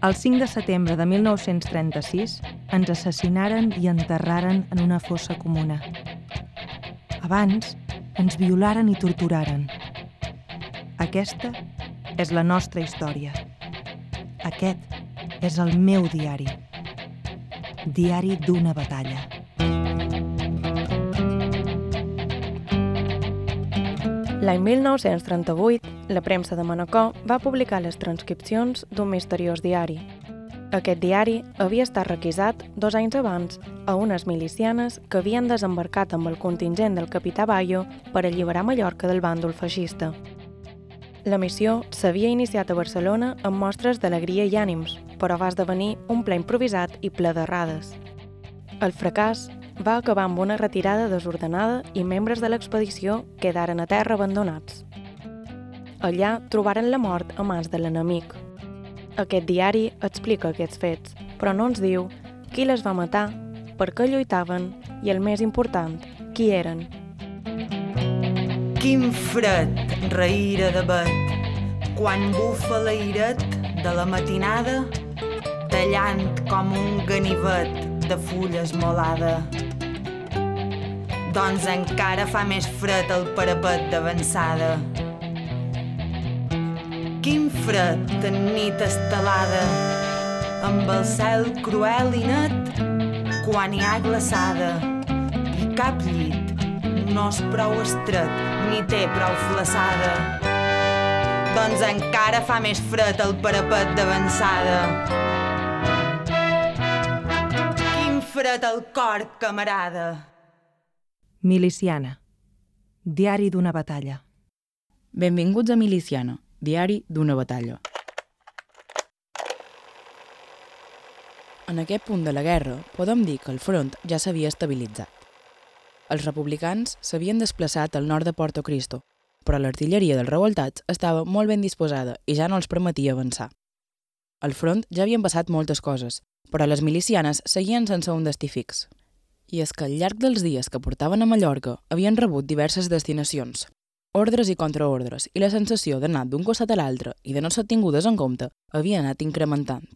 El 5 de setembre de 1936 ens assassinaren i enterraren en una fossa comuna. Abans ens violaren i torturaren. Aquesta és la nostra història. Aquest és el meu diari. Diari d'una batalla. L'any 1938, la premsa de Manacor va publicar les transcripcions d'un misteriós diari. Aquest diari havia estat requisat dos anys abans a unes milicianes que havien desembarcat amb el contingent del capità Bayo per alliberar Mallorca del bàndol feixista. La missió s'havia iniciat a Barcelona amb mostres d'alegria i ànims, però va esdevenir un ple improvisat i ple d'errades. El fracàs va acabar amb una retirada desordenada i membres de l'expedició quedaren a terra abandonats. Allà trobaren la mort a mans de l'enemic. Aquest diari explica aquests fets, però no ens diu qui les va matar, per què lluitaven i, el més important, qui eren. Quin fred reïra de vet quan bufa l'airet de la matinada tallant com un ganivet de fulla esmolada. Doncs encara fa més fred el parapet d'avançada. Fred de nit estelada, amb el cel cruel i net, quan hi ha glaçada, i cap llit no és prou estret ni té prou flaçada. Doncs encara fa més fred el parapet d'avançada. Quin fred al cor, camarada. Miliciana. Diari d'una batalla. Benvinguts a Miliciana, diari d'una batalla. En aquest punt de la guerra, podem dir que el front ja s'havia estabilitzat. Els republicans s'havien desplaçat al nord de Porto Cristo, però l'artilleria dels revoltats estava molt ben disposada i ja no els permetia avançar. Al front ja havien passat moltes coses, però les milicianes seguien sense un destí fix. I és que al llarg dels dies que portaven a Mallorca havien rebut diverses destinacions, ordres i contraordres, i la sensació d'anar d'un costat a l'altre i de no ser tingudes en compte havia anat incrementant.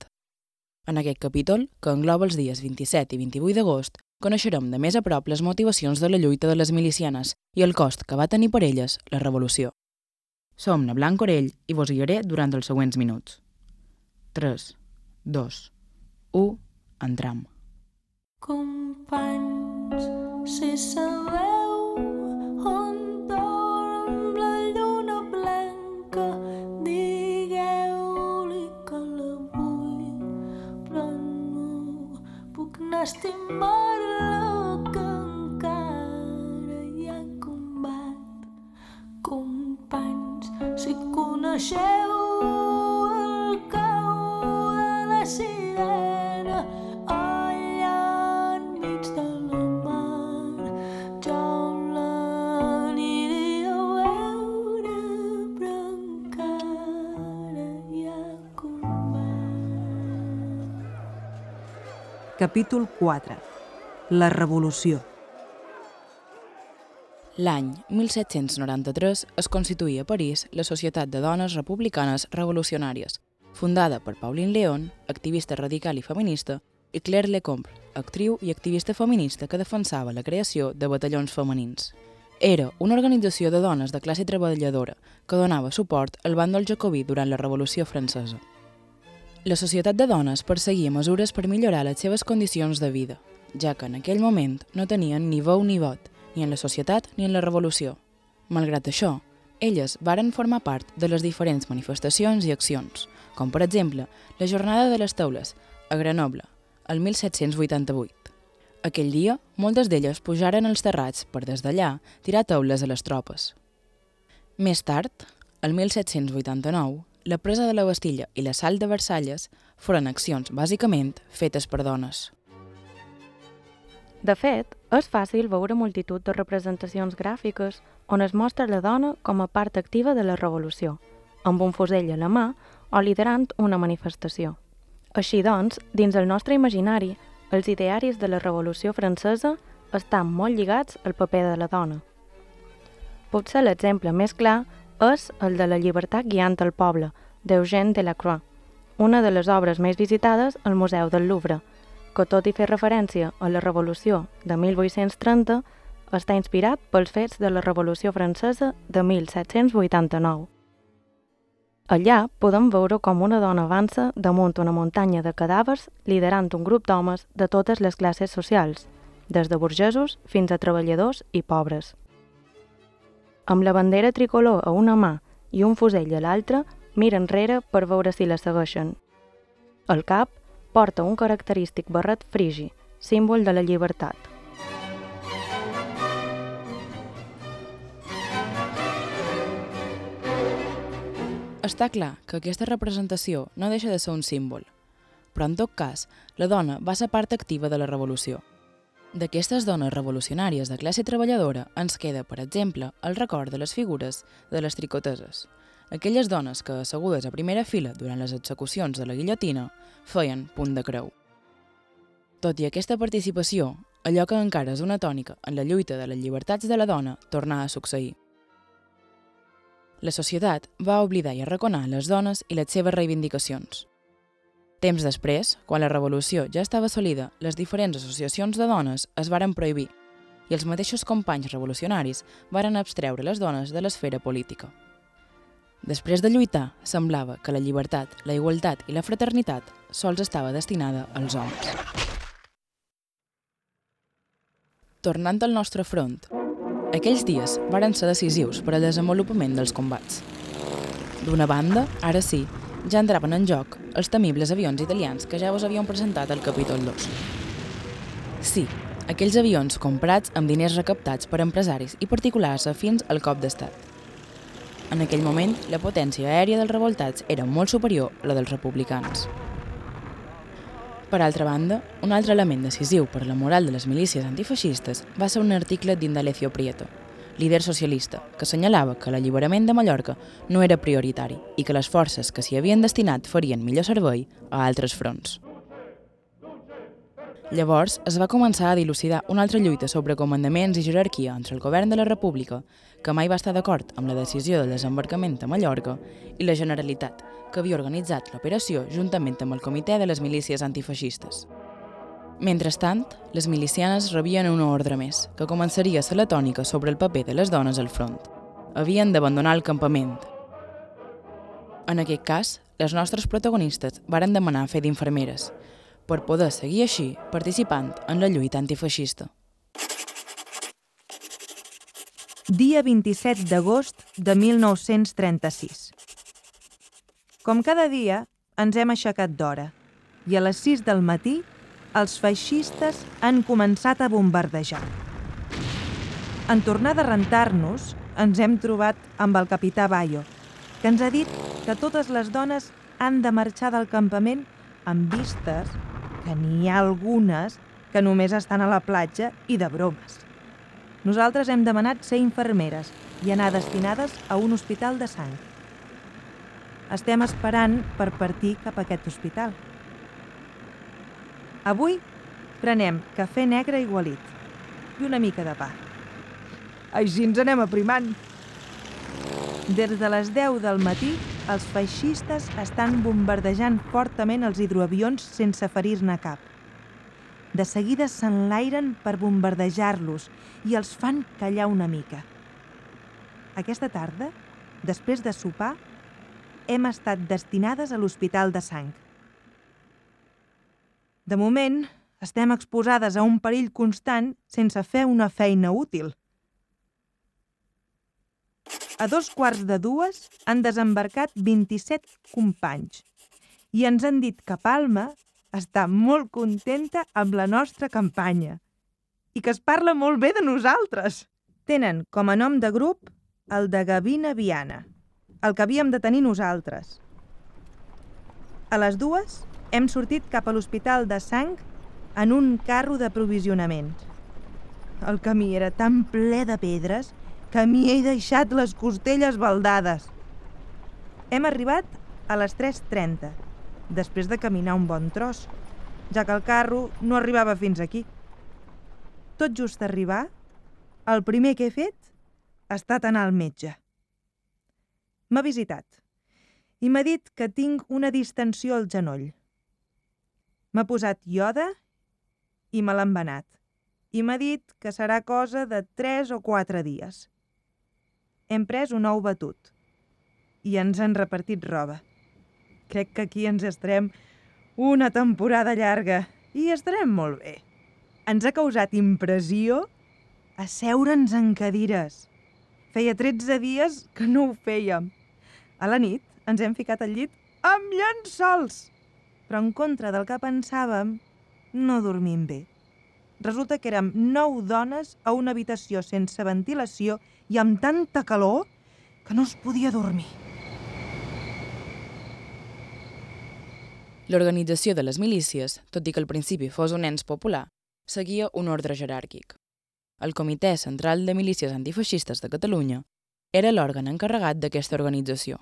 En aquest capítol, que engloba els dies 27 i 28 d'agost, coneixerem de més a prop les motivacions de la lluita de les milicianes i el cost que va tenir per elles la revolució. Som na Blanc Orell i vos guiaré durant els següents minuts. 3, 2, 1, entram. Companys, si sabeu Capítol 4. La revolució. L'any 1793 es constituïa a París la Societat de Dones Republicanes Revolucionàries, fundada per Pauline Leon, activista radical i feminista, i Claire Lecombre, actriu i activista feminista que defensava la creació de batallons femenins. Era una organització de dones de classe treballadora que donava suport al bàndol jacobí durant la Revolució Francesa. La Societat de Dones perseguia mesures per millorar les seves condicions de vida, ja que en aquell moment no tenien ni veu ni vot, ni en la societat ni en la revolució. Malgrat això, elles varen formar part de les diferents manifestacions i accions, com per exemple la Jornada de les Teules, a Grenoble, el 1788. Aquell dia, moltes d'elles pujaren als terrats per des d'allà tirar teules a les tropes. Més tard, el 1789, la presa de la Bastilla i l'assalt de Versalles foren accions bàsicament fetes per dones. De fet, és fàcil veure multitud de representacions gràfiques on es mostra la dona com a part activa de la revolució, amb un fusell a la mà o liderant una manifestació. Així doncs, dins el nostre imaginari, els idearis de la Revolució Francesa estan molt lligats al paper de la dona. Potser l'exemple més clar és el de la llibertat guiant el poble, d'Eugène Delacroix, una de les obres més visitades al Museu del Louvre, que tot i fer referència a la Revolució de 1830, està inspirat pels fets de la Revolució Francesa de 1789. Allà podem veure com una dona avança damunt una muntanya de cadàvers liderant un grup d'homes de totes les classes socials, des de burgesos fins a treballadors i pobres. Amb la bandera tricolor a una mà i un fusell a l'altra, mira enrere per veure si la segueixen. El cap porta un característic barret frigi, símbol de la llibertat. Està clar que aquesta representació no deixa de ser un símbol, però en tot cas, la dona va ser part activa de la revolució. D'aquestes dones revolucionàries de classe treballadora ens queda, per exemple, el record de les figures de les tricoteses, aquelles dones que, assegudes a primera fila durant les execucions de la guillotina, feien punt de creu. Tot i aquesta participació, allò que encara és una tònica en la lluita de les llibertats de la dona tornà a succeir. La societat va oblidar i arraconar les dones i les seves reivindicacions. Temps després, quan la revolució ja estava assolida, les diferents associacions de dones es varen prohibir i els mateixos companys revolucionaris varen abstreure les dones de l'esfera política. Després de lluitar, semblava que la llibertat, la igualtat i la fraternitat sols estava destinada als homes. Tornant al nostre front, aquells dies varen ser decisius per al desenvolupament dels combats. D'una banda, ara sí, ja entraven en joc els temibles avions italians que ja us havíem presentat al capítol 2. Sí, aquells avions comprats amb diners recaptats per empresaris i particulars afins al cop d'estat. En aquell moment, la potència aèria dels revoltats era molt superior a la dels republicans. Per altra banda, un altre element decisiu per la moral de les milícies antifeixistes va ser un article d'Indalecio Prieto, líder socialista, que assenyalava que l'alliberament de Mallorca no era prioritari i que les forces que s'hi havien destinat farien millor servei a altres fronts. Llavors es va començar a dilucidar una altra lluita sobre comandaments i jerarquia entre el govern de la República, que mai va estar d'acord amb la decisió del desembarcament a Mallorca, i la Generalitat, que havia organitzat l'operació juntament amb el Comitè de les Milícies Antifeixistes. Mentrestant, les milicianes rebien una ordre més, que començaria a ser la tònica sobre el paper de les dones al front. Havien d'abandonar el campament. En aquest cas, les nostres protagonistes varen demanar fer d'infermeres, per poder seguir així participant en la lluita antifeixista. Dia 27 d'agost de 1936. Com cada dia, ens hem aixecat d'hora i a les 6 del matí els feixistes han començat a bombardejar. En tornar de rentar-nos, ens hem trobat amb el capità Bayo, que ens ha dit que totes les dones han de marxar del campament amb vistes que n'hi ha algunes que només estan a la platja i de bromes. Nosaltres hem demanat ser infermeres i anar destinades a un hospital de sang. Estem esperant per partir cap a aquest hospital. Avui prenem cafè negre igualit i una mica de pa. Així ens anem aprimant. Des de les 10 del matí, els feixistes estan bombardejant fortament els hidroavions sense ferir-ne cap. De seguida s'enlairen per bombardejar-los i els fan callar una mica. Aquesta tarda, després de sopar, hem estat destinades a l'Hospital de Sang. De moment, estem exposades a un perill constant sense fer una feina útil. A dos quarts de dues han desembarcat 27 companys i ens han dit que Palma està molt contenta amb la nostra campanya i que es parla molt bé de nosaltres. Tenen com a nom de grup el de Gavina Viana, el que havíem de tenir nosaltres. A les dues hem sortit cap a l'Hospital de Sang en un carro d'aprovisionament. El camí era tan ple de pedres que m'hi he deixat les costelles baldades. Hem arribat a les 3.30, després de caminar un bon tros, ja que el carro no arribava fins aquí. Tot just arribar, el primer que he fet ha estat anar al metge. M'ha visitat i m'ha dit que tinc una distensió al genoll. M'ha posat ioda i me l'ha envenat. I m'ha dit que serà cosa de 3 o 4 dies. Hem pres un ou batut i ens han repartit roba. Crec que aquí ens estarem una temporada llarga i estarem molt bé. Ens ha causat impressió asseure'ns en cadires. Feia 13 dies que no ho fèiem. A la nit ens hem ficat al llit amb llençols. Però en contra del que pensàvem, no dormim bé. Resulta que érem nou dones a una habitació sense ventilació i amb tanta calor que no es podia dormir. L'organització de les milícies, tot i que al principi fos un ens popular, seguia un ordre jeràrquic. El Comitè Central de Milícies Antifeixistes de Catalunya era l'òrgan encarregat d'aquesta organització.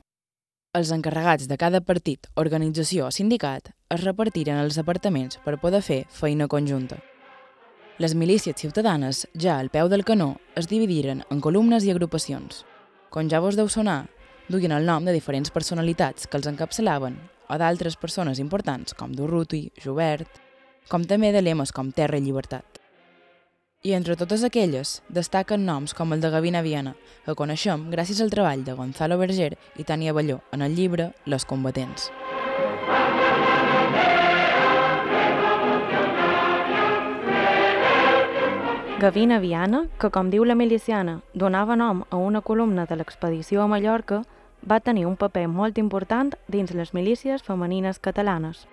Els encarregats de cada partit, organització o sindicat es repartiren els apartaments per poder fer feina conjunta. Les milícies ciutadanes, ja al peu del canó, es dividiren en columnes i agrupacions. Com ja vos deu sonar, duien el nom de diferents personalitats que els encapçalaven o d'altres persones importants com Durruti, Jubert, com també de lemes com Terra i Llibertat. I entre totes aquelles destaquen noms com el de Gavina Viana, que coneixem gràcies al treball de Gonzalo Berger i Tania Balló en el llibre Les combatents. Gavina Viana, que com diu la miliciana, donava nom a una columna de l'expedició a Mallorca, va tenir un paper molt important dins les milícies femenines catalanes.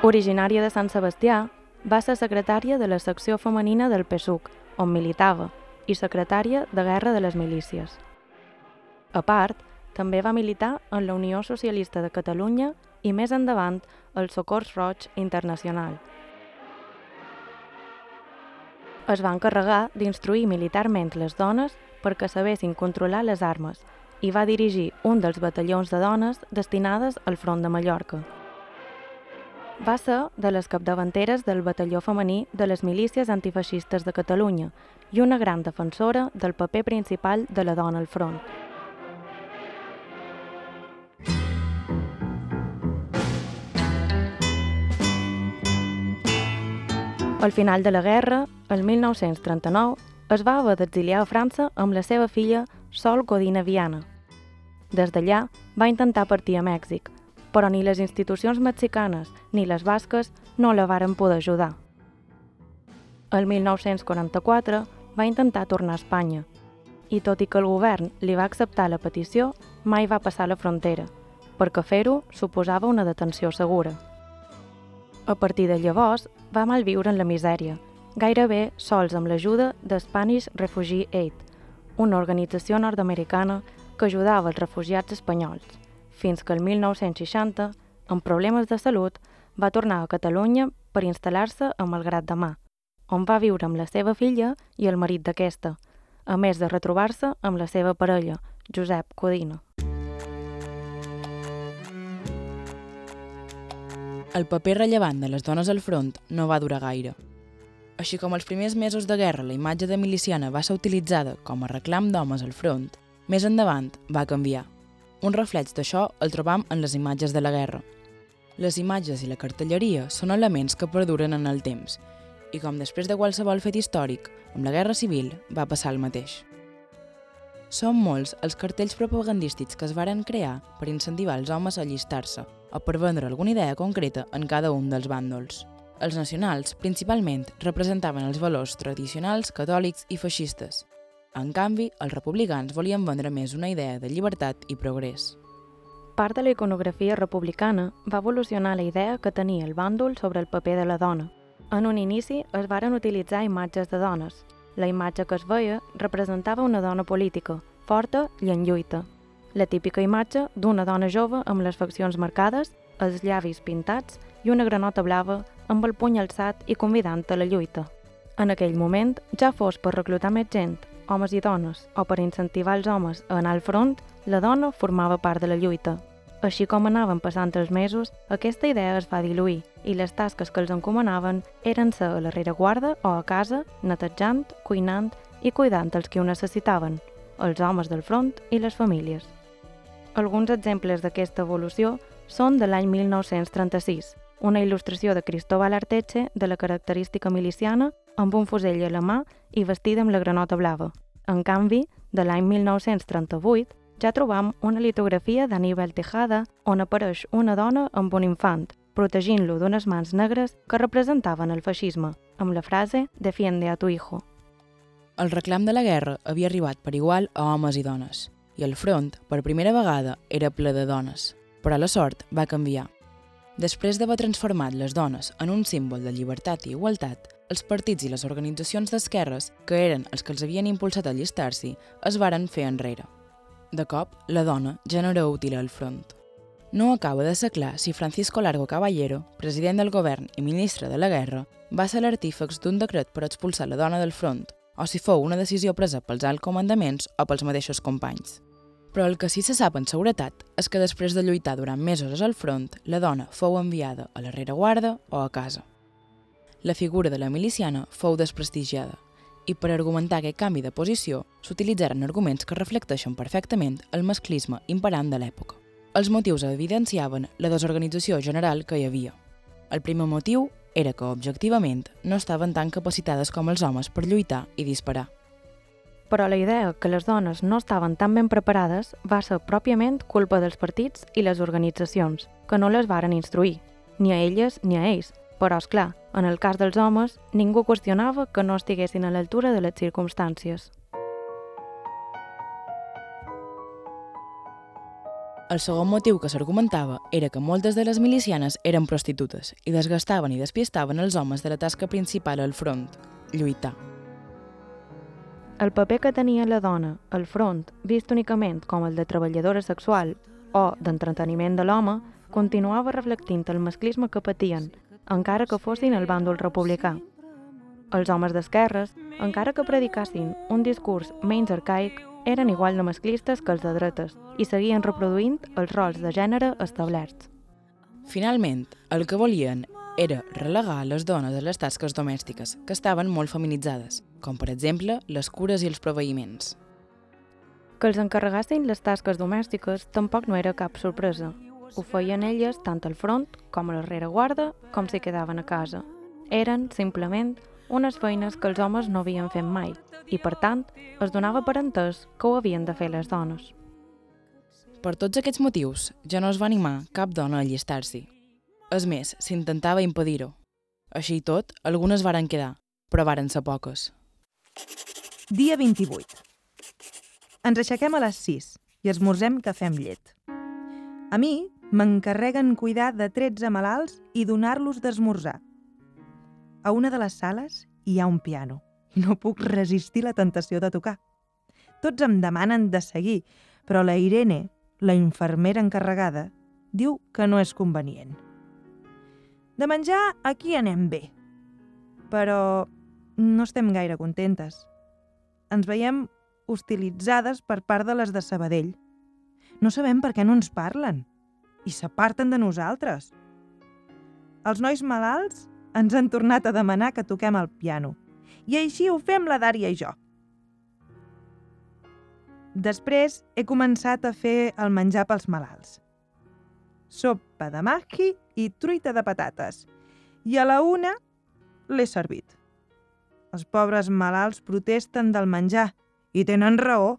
Originària de Sant Sebastià, va ser secretària de la secció femenina del PSUC, on militava, i secretària de Guerra de les Milícies. A part, també va militar en la Unió Socialista de Catalunya i més endavant el Socors Roig Internacional. Es va encarregar d'instruir militarment les dones perquè sabessin controlar les armes i va dirigir un dels batallons de dones destinades al front de Mallorca. Va ser de les capdavanteres del batalló femení de les milícies antifeixistes de Catalunya i una gran defensora del paper principal de la dona al front. Al final de la guerra, el 1939, es va haver d'exiliar a França amb la seva filla Sol Codina Viana. Des d'allà va intentar partir a Mèxic, però ni les institucions mexicanes ni les basques no la varen poder ajudar. El 1944 va intentar tornar a Espanya i tot i que el govern li va acceptar la petició, mai va passar la frontera, perquè fer-ho suposava una detenció segura. A partir de llavors, va malviure en la misèria, gairebé sols amb l'ajuda de Spanish Refugee Aid, una organització nord-americana que ajudava els refugiats espanyols, fins que el 1960, amb problemes de salut, va tornar a Catalunya per instal·lar-se a Malgrat de Mar, on va viure amb la seva filla i el marit d'aquesta, a més de retrobar-se amb la seva parella, Josep Codina. El paper rellevant de les dones al front no va durar gaire. Així com els primers mesos de guerra la imatge de miliciana va ser utilitzada com a reclam d'homes al front, més endavant va canviar. Un reflex d'això el trobam en les imatges de la guerra. Les imatges i la cartelleria són elements que perduren en el temps, i com després de qualsevol fet històric, amb la Guerra Civil va passar el mateix. Són molts els cartells propagandístics que es varen crear per incentivar els homes a allistar-se o per vendre alguna idea concreta en cada un dels bàndols. Els nacionals, principalment, representaven els valors tradicionals, catòlics i feixistes. En canvi, els republicans volien vendre més una idea de llibertat i progrés. Part de la iconografia republicana va evolucionar la idea que tenia el bàndol sobre el paper de la dona. En un inici es varen utilitzar imatges de dones. La imatge que es veia representava una dona política, forta i en lluita. La típica imatge d'una dona jove amb les faccions marcades, els llavis pintats i una granota blava amb el puny alçat i convidant a la lluita. En aquell moment, ja fos per reclutar més gent, homes i dones, o per incentivar els homes a anar al front, la dona formava part de la lluita. Així com anaven passant els mesos, aquesta idea es va diluir i les tasques que els encomanaven eren ser a la rereguarda o a casa, netejant, cuinant i cuidant els que ho necessitaven, els homes del front i les famílies. Alguns exemples d'aquesta evolució són de l'any 1936, una il·lustració de Cristóbal Arteche de la característica miliciana amb un fusell a la mà i vestida amb la granota blava. En canvi, de l'any 1938, ja trobam una litografia d'Aníbal Tejada on apareix una dona amb un infant, protegint-lo d'unes mans negres que representaven el feixisme, amb la frase «Defiende a tu hijo». El reclam de la guerra havia arribat per igual a homes i dones, i el front, per primera vegada, era ple de dones. Però la sort va canviar. Després d'haver transformat les dones en un símbol de llibertat i igualtat, els partits i les organitzacions d'esquerres, que eren els que els havien impulsat a allistar-s'hi, es varen fer enrere. De cop, la dona ja no era útil al front. No acaba de ser clar si Francisco Largo Caballero, president del govern i ministre de la guerra, va ser l'artífex d'un decret per expulsar la dona del front o si fou una decisió presa pels alts comandaments o pels mateixos companys. Però el que sí se sap en seguretat és que després de lluitar durant mesos al front, la dona fou enviada a la rereguarda o a casa. La figura de la miliciana fou desprestigiada i per argumentar aquest canvi de posició s'utilitzaren arguments que reflecteixen perfectament el masclisme imperant de l'època. Els motius evidenciaven la desorganització general que hi havia. El primer motiu era que, objectivament, no estaven tan capacitades com els homes per lluitar i disparar. Però la idea que les dones no estaven tan ben preparades va ser pròpiament culpa dels partits i les organitzacions, que no les varen instruir, ni a elles ni a ells. Però, és clar, en el cas dels homes, ningú qüestionava que no estiguessin a l'altura de les circumstàncies. El segon motiu que s'argumentava era que moltes de les milicianes eren prostitutes i desgastaven i despistaven els homes de la tasca principal al front, lluitar. El paper que tenia la dona al front, vist únicament com el de treballadora sexual o d'entreteniment de l'home, continuava reflectint el masclisme que patien, encara que fossin el bàndol republicà. Els homes d'esquerres, encara que predicassin un discurs menys arcaic, eren igual de masclistes que els de dretes i seguien reproduint els rols de gènere establerts. Finalment, el que volien era relegar les dones a les tasques domèstiques, que estaven molt feminitzades, com per exemple les cures i els proveïments. Que els encarregassin les tasques domèstiques tampoc no era cap sorpresa. Ho feien elles tant al front com a la rereguarda, com si quedaven a casa. Eren, simplement, unes feines que els homes no havien fet mai i, per tant, es donava per entès que ho havien de fer les dones. Per tots aquests motius, ja no es va animar cap dona a allistar-s'hi. És més, s'intentava impedir-ho. Així i tot, algunes varen quedar, però varen ser poques. Dia 28. Ens aixequem a les 6 i esmorzem cafè amb llet. A mi m'encarreguen cuidar de 13 malalts i donar-los d'esmorzar. A una de les sales hi ha un piano no puc resistir la tentació de tocar. Tots em demanen de seguir, però la Irene, la infermera encarregada, diu que no és convenient. De menjar, aquí anem bé. Però no estem gaire contentes. Ens veiem hostilitzades per part de les de Sabadell. No sabem per què no ens parlen i s'aparten de nosaltres. Els nois malalts ens han tornat a demanar que toquem el piano i així ho fem la Dària i jo. Després he començat a fer el menjar pels malalts. Sopa de maqui i truita de patates. I a la una l'he servit. Els pobres malalts protesten del menjar i tenen raó.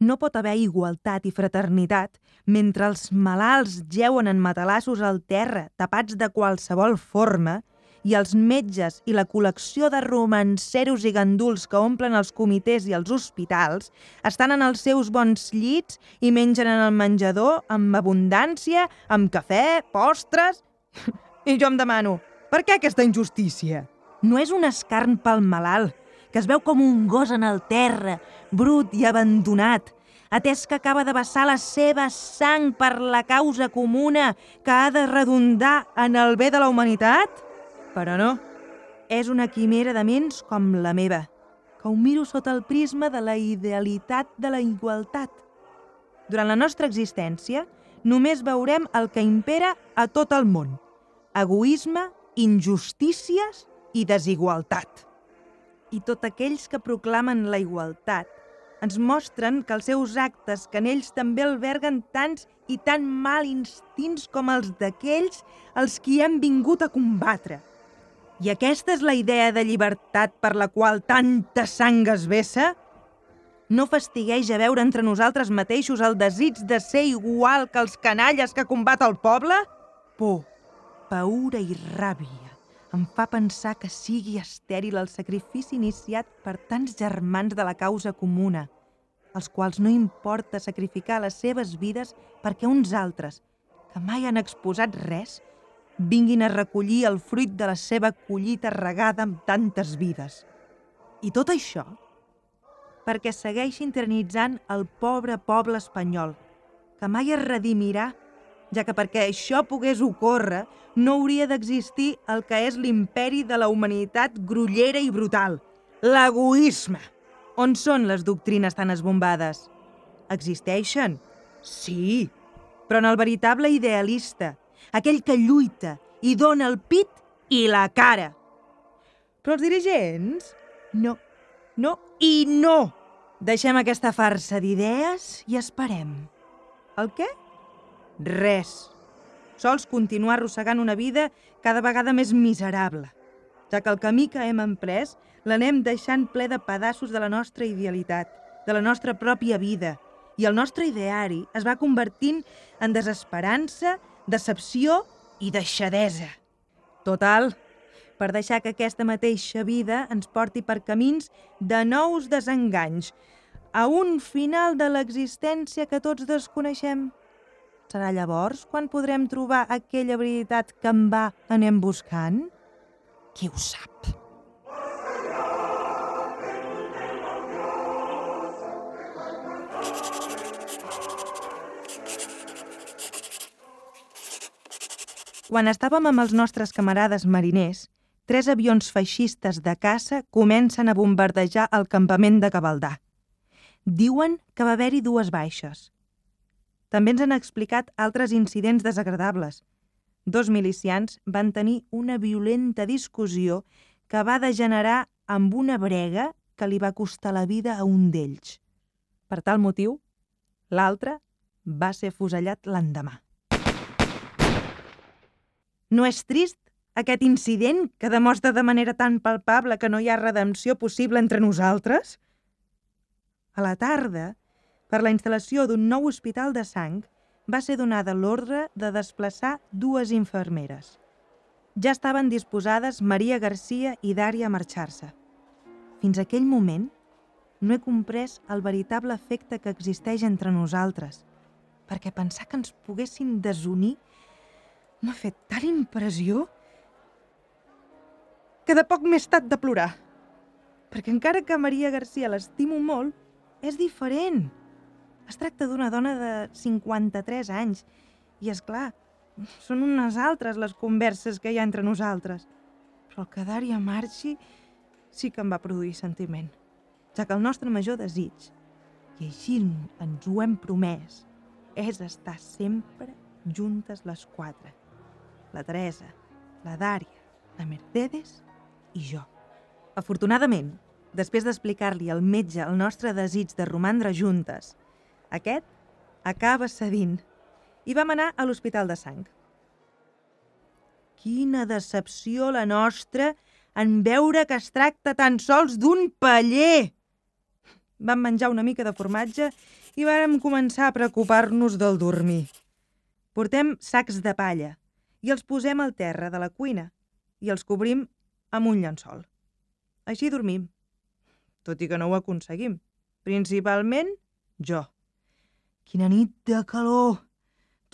No pot haver igualtat i fraternitat mentre els malalts geuen en matalassos al terra, tapats de qualsevol forma, i els metges i la col·lecció de romanceros i ganduls que omplen els comitès i els hospitals estan en els seus bons llits i mengen en el menjador amb abundància, amb cafè, postres... I jo em demano, per què aquesta injustícia? No és un escarn pel malalt, que es veu com un gos en el terra, brut i abandonat, atès que acaba de vessar la seva sang per la causa comuna que ha de redundar en el bé de la humanitat? Però no, és una quimera de ments com la meva, que ho miro sota el prisma de la idealitat de la igualtat. Durant la nostra existència, només veurem el que impera a tot el món. Egoisme, injustícies i desigualtat. I tot aquells que proclamen la igualtat ens mostren que els seus actes, que en ells també alberguen tants i tan mal instints com els d'aquells els qui hem vingut a combatre. I aquesta és la idea de llibertat per la qual tanta sang es vessa? No fastigueix a veure entre nosaltres mateixos el desig de ser igual que els canalles que combat el poble? Por, paura i ràbia em fa pensar que sigui estèril el sacrifici iniciat per tants germans de la causa comuna, als quals no importa sacrificar les seves vides perquè uns altres, que mai han exposat res, vinguin a recollir el fruit de la seva collita regada amb tantes vides. I tot això perquè segueixin tiranitzant el pobre poble espanyol, que mai es redimirà ja que perquè això pogués ocórrer no hauria d'existir el que és l'imperi de la humanitat grullera i brutal, l'egoisme. On són les doctrines tan esbombades? Existeixen? Sí, però en el veritable idealista, aquell que lluita i dona el pit i la cara. Però els dirigents? No, no i no! Deixem aquesta farsa d'idees i esperem. El què? Res. Sols continuar arrossegant una vida cada vegada més miserable, ja que el camí que hem emprès l'anem deixant ple de pedaços de la nostra idealitat, de la nostra pròpia vida, i el nostre ideari es va convertint en desesperança, decepció i deixadesa. Total, per deixar que aquesta mateixa vida ens porti per camins de nous desenganys, a un final de l'existència que tots desconeixem. Serà llavors quan podrem trobar aquella veritat que en va anem buscant? Qui ho sap? Quan estàvem amb els nostres camarades mariners, tres avions feixistes de caça comencen a bombardejar el campament de Cabaldà. Diuen que va haver-hi dues baixes. També ens han explicat altres incidents desagradables. Dos milicians van tenir una violenta discussió que va degenerar amb una brega que li va costar la vida a un d'ells. Per tal motiu, l'altre va ser fusellat l'endemà. No és trist aquest incident que demostra de manera tan palpable que no hi ha redempció possible entre nosaltres? A la tarda, per la instal·lació d'un nou hospital de sang, va ser donada l'ordre de desplaçar dues infermeres. Ja estaven disposades Maria Garcia i Dària a marxar-se. Fins aquell moment, no he comprès el veritable efecte que existeix entre nosaltres, perquè pensar que ens poguessin desunir m'ha fet tan impressió que de poc m'he estat de plorar. Perquè encara que Maria Garcia l'estimo molt, és diferent. Es tracta d'una dona de 53 anys i, és clar, són unes altres les converses que hi ha entre nosaltres. Però el que Dària marxi sí que em va produir sentiment, ja que el nostre major desig, i així ens ho hem promès, és estar sempre juntes les quatre. La Teresa, la Dària, la Mercedes i jo. Afortunadament, després d'explicar-li al metge el nostre desig de romandre juntes, aquest acaba cedint i vam anar a l'Hospital de Sang. Quina decepció la nostra en veure que es tracta tan sols d'un paller! Vam menjar una mica de formatge i vàrem començar a preocupar-nos del dormir. Portem sacs de palla i els posem al terra de la cuina i els cobrim amb un llençol. Així dormim, tot i que no ho aconseguim. Principalment jo. Quina nit de calor!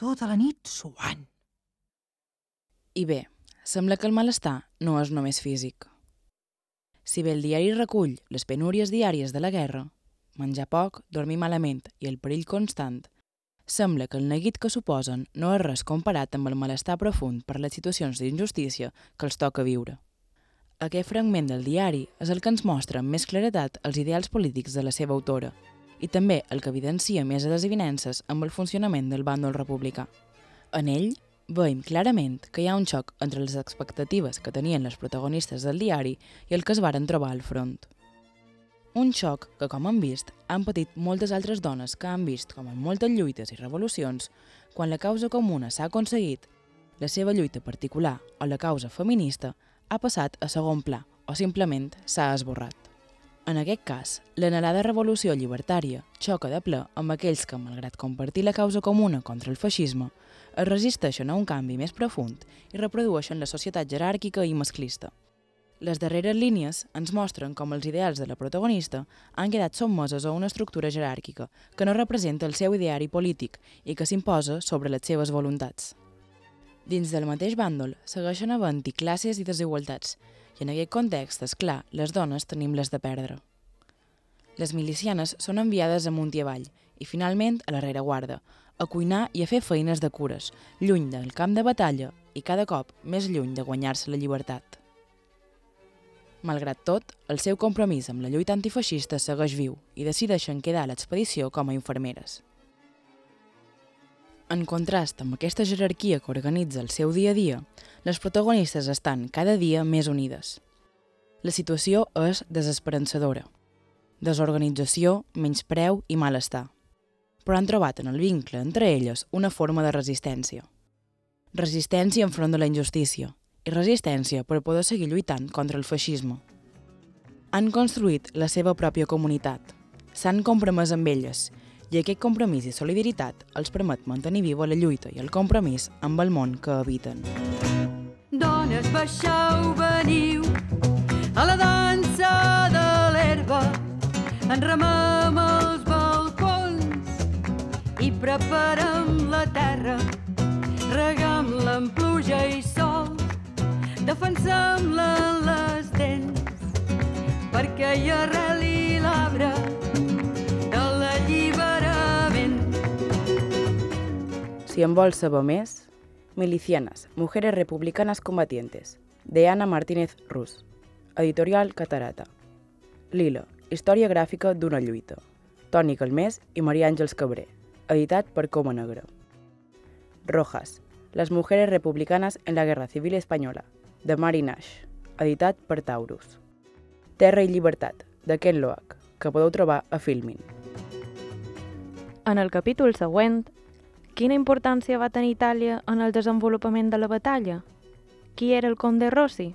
Tota la nit suant. I bé, sembla que el malestar no és només físic. Si bé el diari recull les penúries diàries de la guerra, menjar poc, dormir malament i el perill constant, sembla que el neguit que suposen no és res comparat amb el malestar profund per les situacions d'injustícia que els toca viure. Aquest fragment del diari és el que ens mostra amb més claretat els ideals polítics de la seva autora i també el que evidencia més a les evinences amb el funcionament del bàndol republicà. En ell, veiem clarament que hi ha un xoc entre les expectatives que tenien les protagonistes del diari i el que es varen trobar al front. Un xoc que, com hem vist, han patit moltes altres dones que han vist com en moltes lluites i revolucions, quan la causa comuna s'ha aconseguit, la seva lluita particular o la causa feminista ha passat a segon pla o simplement s'ha esborrat. En aquest cas, l'anhelada revolució llibertària xoca de ple amb aquells que, malgrat compartir la causa comuna contra el feixisme, es resisteixen a un canvi més profund i reprodueixen la societat jeràrquica i masclista. Les darreres línies ens mostren com els ideals de la protagonista han quedat sotmesos a una estructura jeràrquica que no representa el seu ideari polític i que s'imposa sobre les seves voluntats. Dins del mateix bàndol segueixen havent-hi classes i desigualtats, en aquest context, és clar, les dones tenim les de perdre. Les milicianes són enviades amunt i avall i finalment a la rereguarda, a cuinar i a fer feines de cures, lluny del camp de batalla i cada cop més lluny de guanyar-se la llibertat. Malgrat tot, el seu compromís amb la lluita antifeixista segueix viu i decideixen quedar a l'expedició com a infermeres. En contrast amb aquesta jerarquia que organitza el seu dia a dia, les protagonistes estan cada dia més unides. La situació és desesperançadora. Desorganització, menyspreu i malestar. Però han trobat en el vincle entre elles una forma de resistència. Resistència enfront de la injustícia i resistència per poder seguir lluitant contra el feixisme. Han construït la seva pròpia comunitat, s'han compromès amb elles i aquest compromís i solidaritat els permet mantenir viva la lluita i el compromís amb el món que habiten. Dones, baixeu, veniu a la dansa de l'herba. Enramem els balcons i preparem la terra. Regam-la amb pluja i sol, defensem-la en les dents perquè hi arreli l'arbre de l'alliberament. Si en vols saber més, Milicianas, Mujeres Republicanas Combatientes, de Ana Martínez Rus. Editorial Catarata. Lila, Història gràfica d'una lluita. Toni Calmés i Maria Àngels Cabré. Editat per Coma Negra. Rojas, Las Mujeres Republicanas en la Guerra Civil Espanyola, de Mari Nash. Editat per Taurus. Terra i llibertat, de Ken Loach, que podeu trobar a Filmin. En el capítol següent, quina importància va tenir Itàlia en el desenvolupament de la batalla? Qui era el conde Rossi?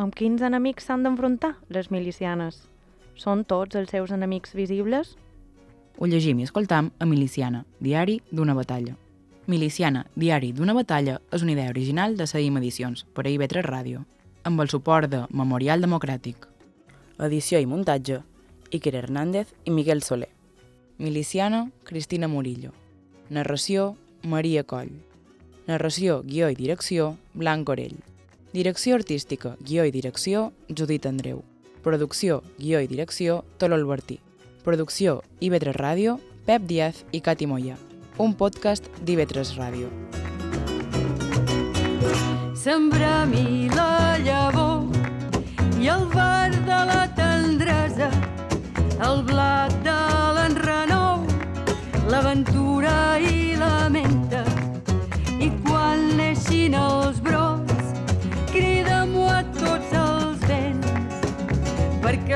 Amb quins enemics s'han d'enfrontar les milicianes? Són tots els seus enemics visibles? Ho llegim i escoltam a Miliciana, diari d'una batalla. Miliciana, diari d'una batalla és una idea original de Seguim Edicions, per a IB3 Ràdio, amb el suport de Memorial Democràtic. Edició i muntatge, Iker Hernández i Miguel Soler. Miliciana, Cristina Murillo. Narració, Maria Coll. Narració, guió i direcció, Blanc Orell. Direcció artística, guió i direcció, Judit Andreu. Producció, guió i direcció, Tolo Albertí. Producció, IB3 Ràdio, Pep Díaz i Cati Moya. Un podcast d'IB3 Ràdio. Sembrem-hi la llavor i el verd de la tendresa, el blat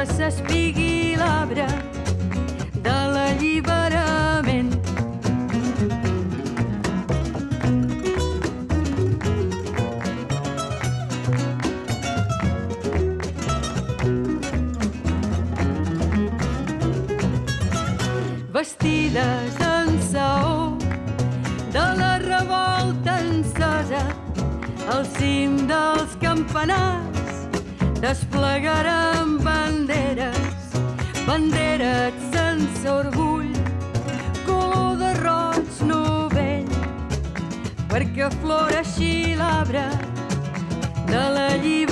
s'espigui l'arbre de l'alliberament. vestides en saó de la revolta encesa al cim dels campanars desplegarem banderes banderes sense orgull color de roig novell perquè floreixi l'arbre de l'alliberament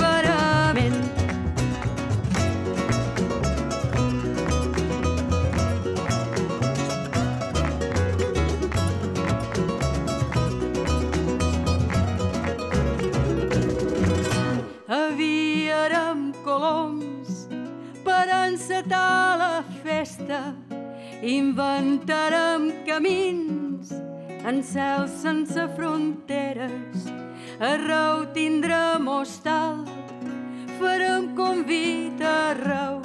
Inventarem camins en cels sense fronteres. Arreu tindrem hostal, farem convit arreu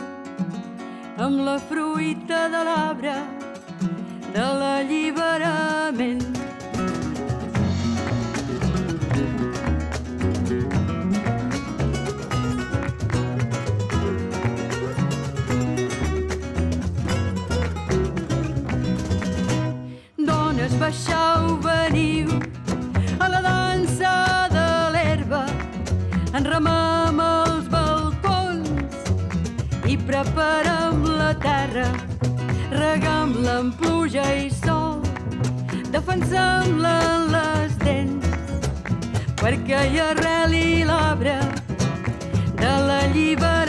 amb la fruita de l'arbre de l'alliberament. Baixau, veniu. A la dansa de l'herba, enramam els balcons i preparem la terra, regam-la amb pluja i sol, defensem-la en les dents, perquè hi arreli l'arbre de la llibertat